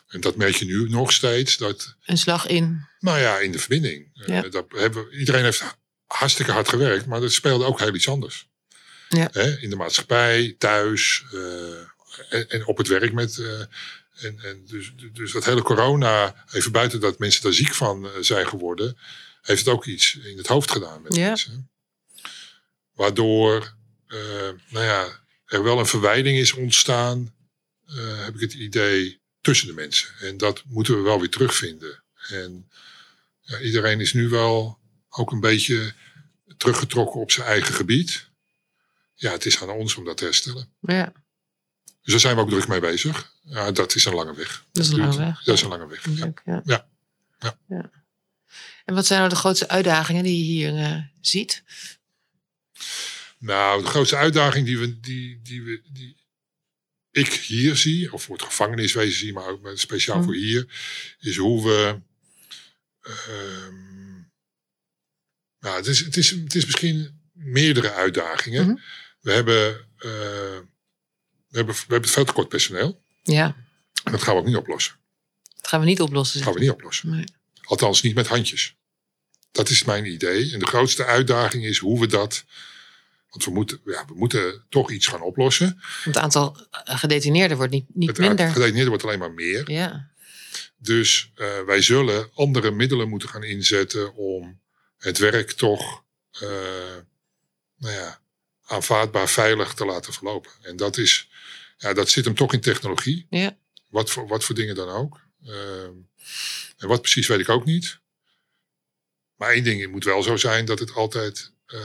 En dat merk je nu nog steeds, dat, Een slag in. nou ja, in de verbinding. Ja. dat hebben, iedereen heeft hartstikke hard gewerkt, maar dat speelde ook heel iets anders. Ja. Hè, in de maatschappij, thuis eh, en, en op het werk met. eh, en, en dus, dus dat hele corona, even buiten dat mensen daar ziek van eh, zijn geworden, heeft het ook iets in het hoofd gedaan met Ja. mensen. Waardoor nou ja, er wel een verwijding is ontstaan, heb ik het idee, tussen de mensen. En dat moeten we wel weer terugvinden. En ja, iedereen is nu wel ook een beetje teruggetrokken op zijn eigen gebied. Ja, het is aan ons om dat te herstellen. Ja, Dus daar zijn we ook druk mee bezig. Ja, dat is een lange weg. Dat is een lange weg, Dat is een lange weg. Ja. Ja. Ja. En wat zijn nou de grootste uitdagingen die je hier eh, ziet? Nou, de grootste uitdaging die, we, die, die, we, die ik hier zie, of voor het gevangeniswezen zie, maar ook speciaal Mm. voor hier, is hoe we. ehm, nou, het is, het, is, het is misschien meerdere uitdagingen. Mhm. We hebben. eh, we hebben, we hebben veel tekort personeel. Ja, En dat gaan we ook niet oplossen. dat gaan we niet oplossen. Dat gaan we niet oplossen. Nee. Althans, niet met handjes. Dat is mijn idee. En de grootste uitdaging is hoe we dat. Want we moeten, ja, we moeten toch iets gaan oplossen. Het aantal eh, gedetineerden wordt niet, niet Het minder. gedetineerden wordt alleen maar meer. Ja, Dus eh, wij zullen andere middelen moeten gaan inzetten om het werk toch eh, nou ja, aanvaardbaar veilig te laten verlopen. En dat, is, ja, dat zit hem toch in technologie. ja, Wat voor, wat voor dingen dan ook. Ehm, en wat precies weet ik ook niet. Maar één ding het moet wel zo zijn dat het altijd eh,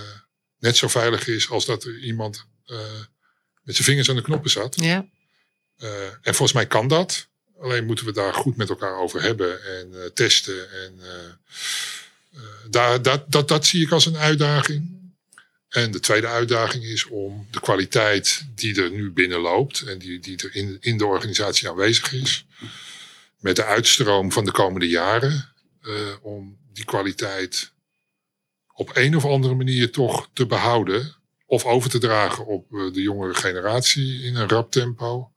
net zo veilig is als dat er iemand eh, met zijn vingers aan de knoppen zat. Ja. Eh, en volgens mij kan dat. Alleen moeten we daar goed met elkaar over hebben en testen. En, daar, dat, dat, dat zie ik als een uitdaging. En de tweede uitdaging is om de kwaliteit die er nu binnenloopt en die, die er in, in de organisatie aanwezig is, met de uitstroom van de komende jaren, eh, om die kwaliteit op een of andere manier toch te behouden of over te dragen op eh, de jongere generatie in een rap tempo.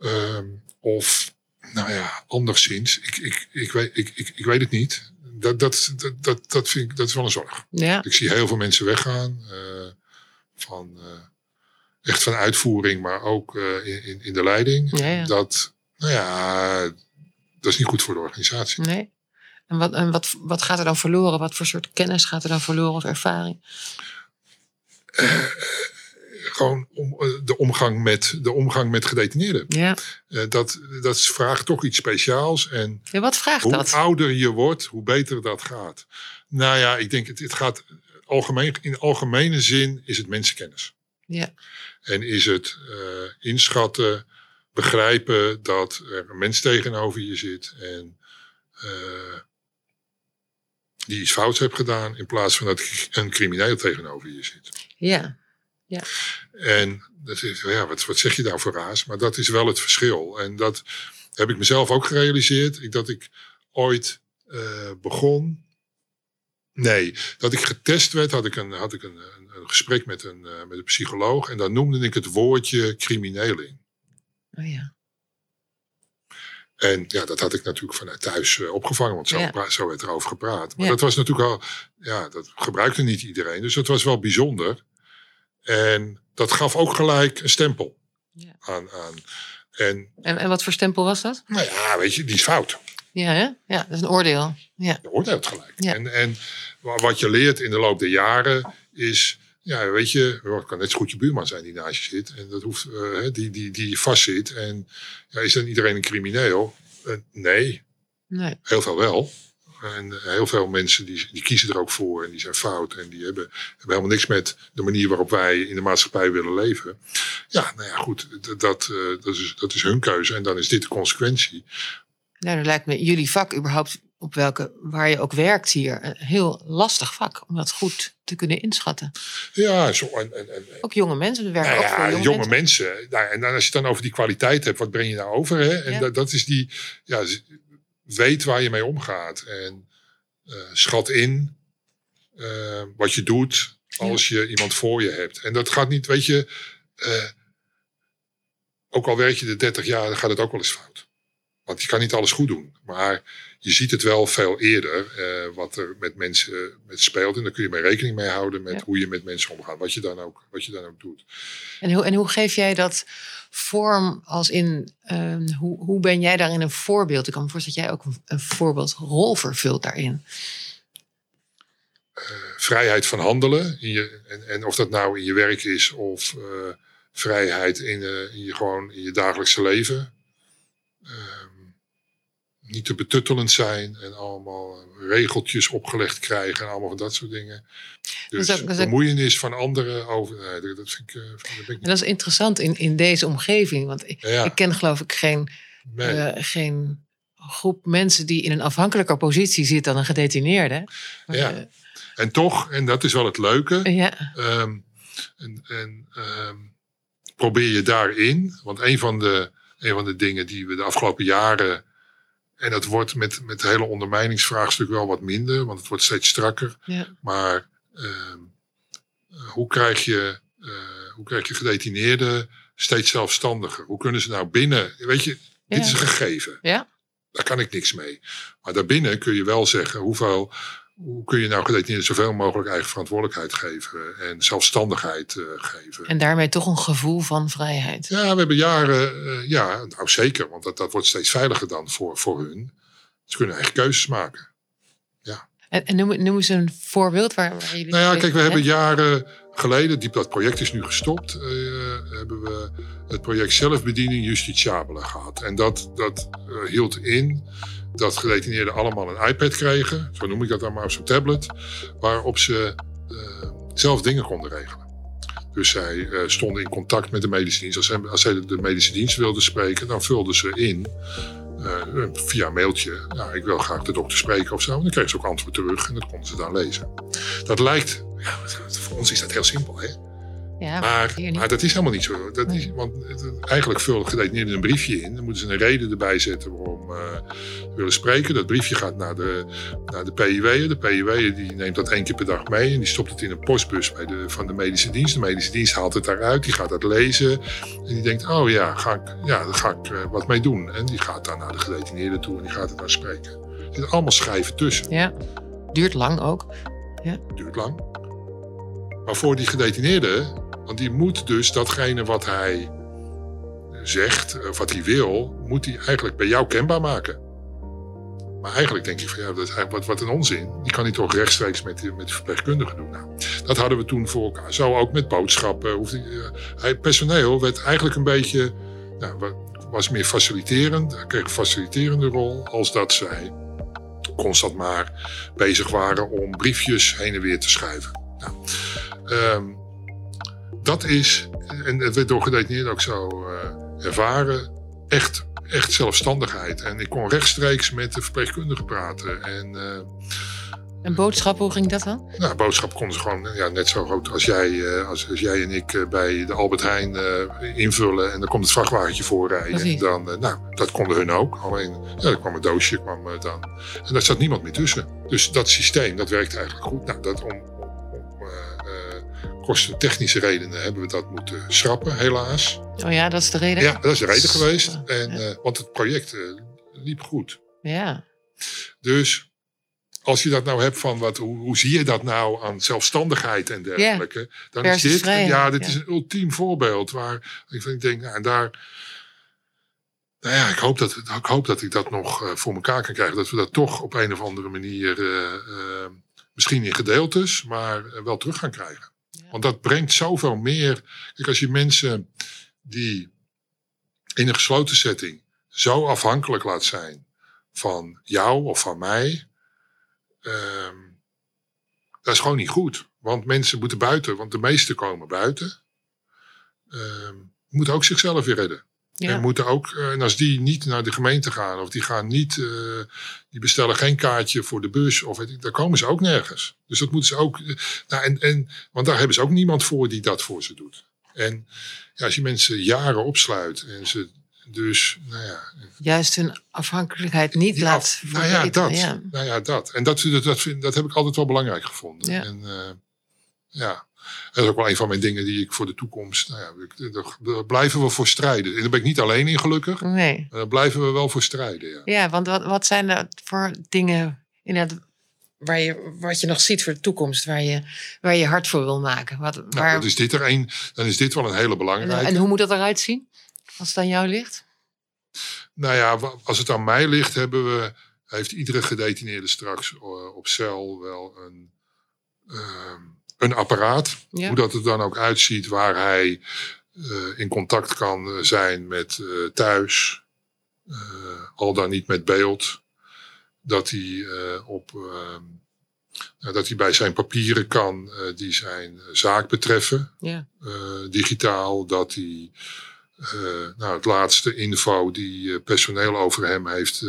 Ehm, of, nou ja, anderszins. Ik, ik, ik, weet, ik, ik, ik weet het niet. Dat, dat, dat, dat, vind ik, dat is wel een zorg. Ja. Ik zie heel veel mensen weggaan. eh, van, eh, echt van uitvoering, maar ook eh, in, in, de leiding. Ja, ja. Dat, nou ja, dat is niet goed voor de organisatie. Nee. En, wat, en wat, wat gaat er dan verloren? Wat voor soort kennis gaat er dan verloren of ervaring? Gewoon om, eh, de, omgang met, de omgang met gedetineerden. Ja. Eh, dat, dat vraagt toch iets speciaals. En ja wat vraagt hoe dat? ouder je wordt, hoe beter dat gaat. Nou ja, ik denk het, het gaat algemeen, in algemene zin is het mensenkennis. Ja. En is het eh, inschatten, begrijpen dat er een mens tegenover je zit en die iets fouts heeft gedaan, in plaats van dat een crimineel tegenover je zit. Ja. En dat is, ja, wat, wat zeg je daar voor raas? Maar dat is wel het verschil. En dat heb ik mezelf ook gerealiseerd. Ik, dat ik ooit eh, begon. Nee, dat ik getest werd, had ik een, had ik een, een, een gesprek met een, eh, met een psycholoog. En dan noemde ik het woordje crimineling. Oh ja. En ja, dat had ik natuurlijk vanuit thuis eh, opgevangen, want zo, Ja. zo werd er over gepraat. Maar Ja. dat was natuurlijk al, ja, dat gebruikte niet iedereen. Dus dat was wel bijzonder. En dat gaf ook gelijk een stempel Ja. aan. aan. En En, en wat voor stempel was dat? nou ja, weet je, die is fout. Ja, hè? ja dat is een oordeel. Ja. Je oordeelt gelijk. Ja. En, en wa- wat je leert in de loop der jaren is, ja, weet je, het kan net zo goed je buurman zijn die naast je zit. En dat hoeft, hè, die, die, die vastzit. En ja, is dan iedereen een crimineel? Eh, nee, Nee. heel veel wel. En eh, heel veel mensen die, die kiezen er ook voor en die zijn fout. En die hebben, hebben helemaal niks met de manier waarop wij in de maatschappij willen leven. Ja, nou ja, goed, d- dat, eh, dat, is, dat is hun keuze. En dan is dit de consequentie. Nou, dan lijkt me jullie vak überhaupt op welke, waar je ook werkt hier, een heel lastig vak om dat goed te kunnen inschatten. Ja, zo, en, en, en, Ook jonge mensen, we werken Nou ook ja, voor jonge, jonge, mensen. mensen. Nou, en dan als je het dan over die kwaliteit hebt, wat breng je nou over? Hè? En Ja. dat, dat is die, ja, weet waar je mee omgaat. En eh, schat in eh, wat je doet als je iemand voor je hebt. En dat gaat niet, weet je, eh, ook al werk je de 30 jaar, dan gaat het ook wel eens fout. Want je kan niet alles goed doen. Maar je ziet het wel veel eerder wat er met mensen met speelt. En daar kun je mee rekening mee houden met Ja. hoe je met mensen omgaat. Wat je dan ook, wat je dan ook doet. En hoe, en hoe geef jij dat vorm als in, ehm, hoe, hoe ben jij daarin een voorbeeld? Ik kan me voorstellen dat jij ook een, een voorbeeldrol vervult daarin. vrijheid van handelen. Je, en, en of dat nou in je werk is of eh, vrijheid in, eh, in, je, gewoon in je dagelijkse leven. Niet te betuttelend zijn en allemaal regeltjes opgelegd krijgen en allemaal van dat soort dingen. Dus Dat is ook- dat is ook- bemoeienis van anderen over. Nee, dat- vind ik. eh, dat ik dat is interessant in, in deze omgeving, want ik, Ja. ik ken geloof ik geen, nee. eh, geen groep mensen die in een afhankelijker positie zit dan een gedetineerde. Maar, Ja. En toch, en dat is wel het leuke. eh, ja, Ehm, en en ehm, probeer je daarin, want een van, de, een van de dingen die we de afgelopen jaren, en dat wordt met, met het hele ondermijningsvraagstuk wel wat minder, want het wordt steeds strakker. ja, Maar ehm, eh, hoe, krijg je, eh, hoe krijg je gedetineerden steeds zelfstandiger? Hoe kunnen ze nou binnen, weet je, dit is een gegeven. Ja. Daar kan ik niks mee. Maar daarbinnen kun je wel zeggen hoeveel, hoe kun je nou gedetineerden zoveel mogelijk eigen verantwoordelijkheid geven en zelfstandigheid eh, geven. en daarmee toch een gevoel van vrijheid. Ja, we hebben jaren, eh, ja, nou zeker, want dat, dat wordt steeds veiliger dan voor, voor hun. Ze kunnen eigen keuzes maken. En, en noem, noem eens een voorbeeld waar, waar jullie... Nou ja, kijk, we hebben jaren geleden, die, dat project is nu gestopt, eh, hebben we het project zelfbediening justitiabele gehad. En dat, dat hield in dat gedetineerden allemaal een iPad kregen, zo noem ik dat dan maar, op zo'n tablet, waarop ze eh, zelf dingen konden regelen. Dus zij uh, stonden in contact met de medische dienst. Als zij, de medische dienst wilden spreken, dan vulden ze in uh, via een mailtje. Nou, ik wil graag de dokter spreken of zo. En dan kregen ze ook antwoord terug en dat konden ze dan lezen. Dat lijkt, ja, voor ons is dat heel simpel, hè? Ja, maar, maar, dat is helemaal niet zo. Dat is, want eigenlijk vult gedetineerden een briefje in. Dan moeten ze een reden erbij zetten waarom uh, willen spreken. Dat briefje gaat naar de, naar de PIW. De PIW die neemt dat één keer per dag mee. En die stopt het in een postbus bij de, van de medische dienst. De medische dienst haalt het daaruit. Die gaat dat lezen. En die denkt, oh ja, ga ik, ja daar ga ik uh, wat mee doen. En die gaat dan naar de gedetineerde toe en die gaat het dan spreken. Er zitten allemaal schrijven tussen. Ja, duurt lang ook. Ja. Duurt lang. Maar voor die gedetineerde want die moet dus datgene wat hij zegt, of wat hij wil, moet hij eigenlijk bij jou kenbaar maken. Maar eigenlijk denk ik van ja, dat is wat, wat een onzin. Die kan hij toch rechtstreeks met, met de verpleegkundige doen. Nou, dat hadden we toen voor elkaar. Zo ook met boodschappen. Hoefde, hij, personeel werd eigenlijk een beetje, nou, was meer faciliterend. kreeg een faciliterende rol. Als dat zij constant maar bezig waren om briefjes heen en weer te schrijven. Nou, um, dat is, en het werd door gedetineerden ook zo uh, ervaren, echt, echt zelfstandigheid. En ik kon rechtstreeks met de verpleegkundige praten. En, uh, en boodschap, hoe ging dat dan? Nou, boodschap konden ze gewoon ja, net zo groot als jij, uh, als, als, jij en ik bij de Albert Heijn invullen. En dan komt het vrachtwagentje voorrijden. En dan, nou, dat konden hun ook. Alleen, ja, er kwam een doosje kwam, dan. En daar zat niemand meer tussen. Dus dat systeem, dat werkt eigenlijk goed. Nou, dat om, technische redenen hebben we dat moeten schrappen, helaas. Oh ja, dat is de reden? Ja, dat is de reden geweest. En, uh, want het project uh, liep goed. Ja. Dus als je dat nou hebt van wat, hoe, hoe zie je dat nou aan zelfstandigheid en dergelijke, ja. dan is dit, ja, dit is een ultiem voorbeeld waar ik denk, nou, en daar. Nou ja, ik hoop, dat, ik hoop dat ik dat nog uh, voor elkaar kan krijgen. Dat we dat toch op een of andere manier, misschien in gedeeltes, maar wel terug gaan krijgen. Want dat brengt zoveel meer. Kijk, als je mensen die in een gesloten setting zo afhankelijk laat zijn van jou of van mij, um, dat is gewoon niet goed. Want mensen moeten buiten, want de meesten komen buiten. Um, moeten ook zichzelf weer redden. Ja. En, moeten ook, eh, en als die niet naar de gemeente gaan, of die gaan niet, uh, die bestellen geen kaartje voor de bus, of weet ik, daar komen ze ook nergens. Dus dat moeten ze ook, eh, nou, en, en, want daar hebben ze ook niemand voor die dat voor ze doet. En ja, als je mensen jaren opsluit en ze dus, nou ja. Juist hun afhankelijkheid niet laat nou ja, dat, ja. Nou ja, dat. En dat, dat, dat, vind, dat heb ik altijd wel belangrijk gevonden. Ja. En, uh, ja. Dat is ook wel een van mijn dingen die ik voor de toekomst. Nou ja, daar, blijven we voor strijden. En daar ben ik niet alleen in, gelukkig. Nee. Daar blijven we wel voor strijden. Ja, ja want wat, wat zijn er voor dingen inderdaad, waar je, wat je nog ziet voor de toekomst, waar je, waar je hard voor wil maken? Wat, nou, is dit er een, dan is dit wel een hele belangrijke. En, en hoe moet dat eruit zien, als het aan jou ligt? Nou ja, als het aan mij ligt, hebben we, heeft iedere gedetineerde straks eh, op cel wel een. Ehm, een apparaat. Hoe dat er dan ook uitziet, waar hij uh, in contact kan eh, zijn met uh, thuis, al dan niet met beeld. Dat hij, op, ehm, nou, dat hij bij zijn papieren kan die zijn zaak betreffen, ja. digitaal. Dat hij nou, het laatste info die personeel over hem, heeft,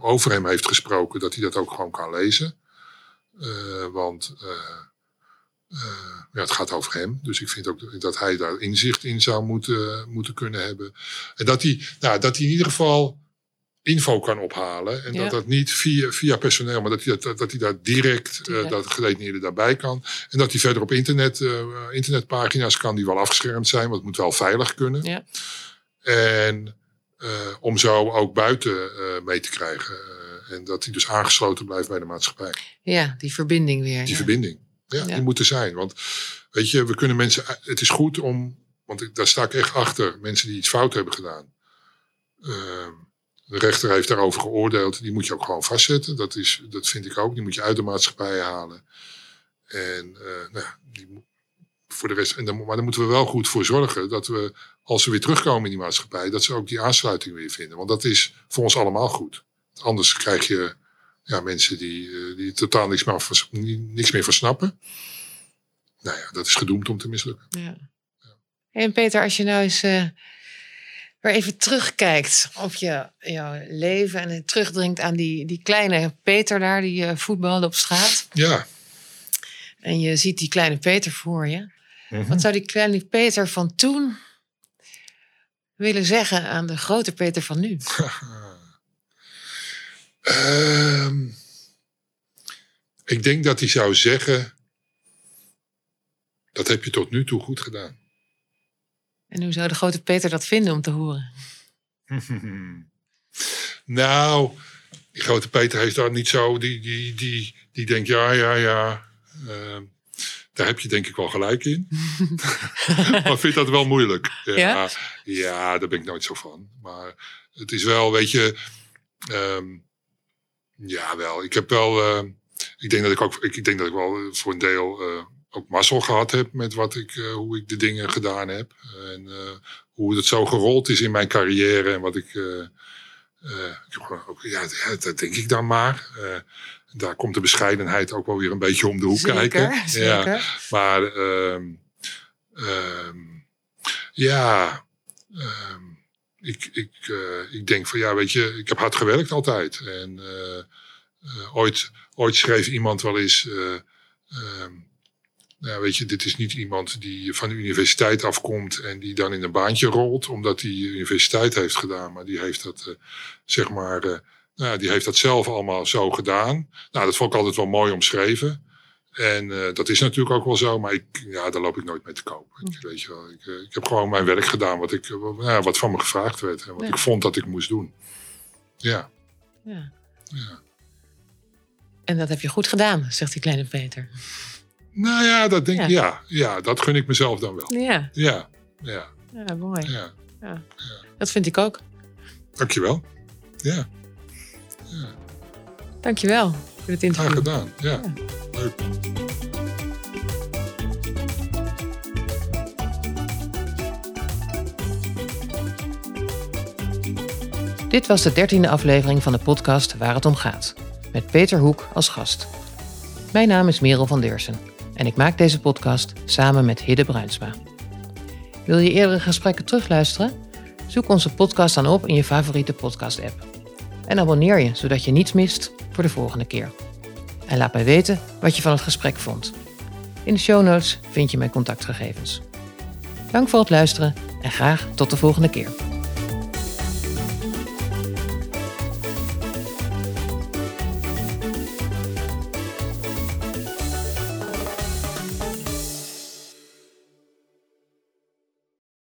over hem heeft gesproken, dat hij dat ook gewoon kan lezen. want ja, het gaat over hem. Dus ik vind ook dat hij daar inzicht in zou moeten, moeten kunnen hebben. En dat hij, nou, dat hij in ieder geval info kan ophalen. En dat dat niet via, via personeel, maar dat hij, dat, dat hij daar direct, uh, dat gedetineerde daarbij kan. En dat hij verder op internet, uh, internetpagina's kan die wel afgeschermd zijn, want het moet wel veilig kunnen. Ja. En om zo ook buiten mee te krijgen. en dat hij dus aangesloten blijft bij de maatschappij. Ja, die verbinding weer. Die verbinding. Ja, die moeten zijn. Want weet je, we kunnen mensen. Het is goed om. Want daar sta ik echt achter. Mensen die iets fout hebben gedaan. Ehm, de rechter heeft daarover geoordeeld. Die moet je ook gewoon vastzetten. Dat, is, dat vind ik ook. Die moet je uit de maatschappij halen. En uh, nou, die, voor de rest. En dan, maar dan moeten we wel goed voor zorgen dat we, als ze weer terugkomen in die maatschappij, dat ze ook die aansluiting weer vinden. Want dat is voor ons allemaal goed. Anders krijg je ja, mensen die, eh, die totaal niks meer, niks meer versnappen. nou ja, dat is gedoemd om te mislukken. Ja. En Peter, als je nou eens uh, weer even terugkijkt op je, jouw leven en terugdringt aan die, die kleine Peter daar, die uh, voetbalde op straat. Ja. En je ziet die kleine Peter voor je. Mm -hmm. Wat zou die kleine Peter van toen willen zeggen aan de grote Peter van nu? uh, ik denk dat hij zou zeggen: Dat heb je tot nu toe goed gedaan. En hoe zou de grote Peter dat vinden om te horen? nou, die grote Peter heeft daar niet zo. Die, die, die, die denkt: Ja, ja, ja. Uh, daar heb je denk ik wel gelijk in. maar vindt dat wel moeilijk. Ja, ja? ja, daar ben ik nooit zo van. Maar het is wel, weet je. Um, ja, wel. Ik heb wel. Uh, ik denk dat ik ook. Ik, ik denk dat ik wel voor een deel. Uh, ook mazzel gehad heb met wat ik, uh, hoe ik de dingen gedaan heb. En hoe het zo gerold is in mijn carrière. En wat ik. ja, dat denk ik dan maar daar komt de bescheidenheid ook wel weer een beetje om de hoek zeker, kijken. Zeker. Ja, maar um, um, ja, um, ik, ik, uh, ik denk van ja, weet je, ik heb hard gewerkt altijd. En uh, uh, ooit, ooit schreef iemand wel eens. nou, weet je, dit is niet iemand die van de universiteit afkomt en die dan in een baantje rolt, omdat hij universiteit heeft gedaan. Maar die heeft dat, zeg maar nou, die heeft dat zelf allemaal zo gedaan. Nou, dat vond ik altijd wel mooi omschreven. En uh, dat is natuurlijk ook wel zo, maar ik, ja, daar loop ik nooit mee te koop. Ik, weet je wel, ik, uh, ik heb gewoon mijn werk gedaan wat, ik, uh, wat van me gevraagd werd en wat ja. ik vond dat ik moest doen. Ja. ja. ja. En dat heb je goed gedaan, zegt die kleine Peter. Nou ja, dat denk ik, ja. ja. Ja, dat gun ik mezelf dan wel. Ja. Ja, ja. Ja, mooi. Ja. ja. Dat vind ik ook. Dankjewel. Ja. Ja. Dankjewel voor het interview. Graag gedaan, ja. ja. Leuk. Dit was de dertiende aflevering van de podcast Waar het om gaat. Met Peter Hoek als gast. Mijn naam is Merel van Deursen en ik maak deze podcast samen met Hidde Bruinsma. Wil je eerdere gesprekken terugluisteren? Zoek onze podcast dan op in je favoriete podcast-app. En abonneer je, zodat je niets mist voor de volgende keer. En laat mij weten wat je van het gesprek vond. In de show notes vind je mijn contactgegevens. Dank voor het luisteren en graag tot de volgende keer.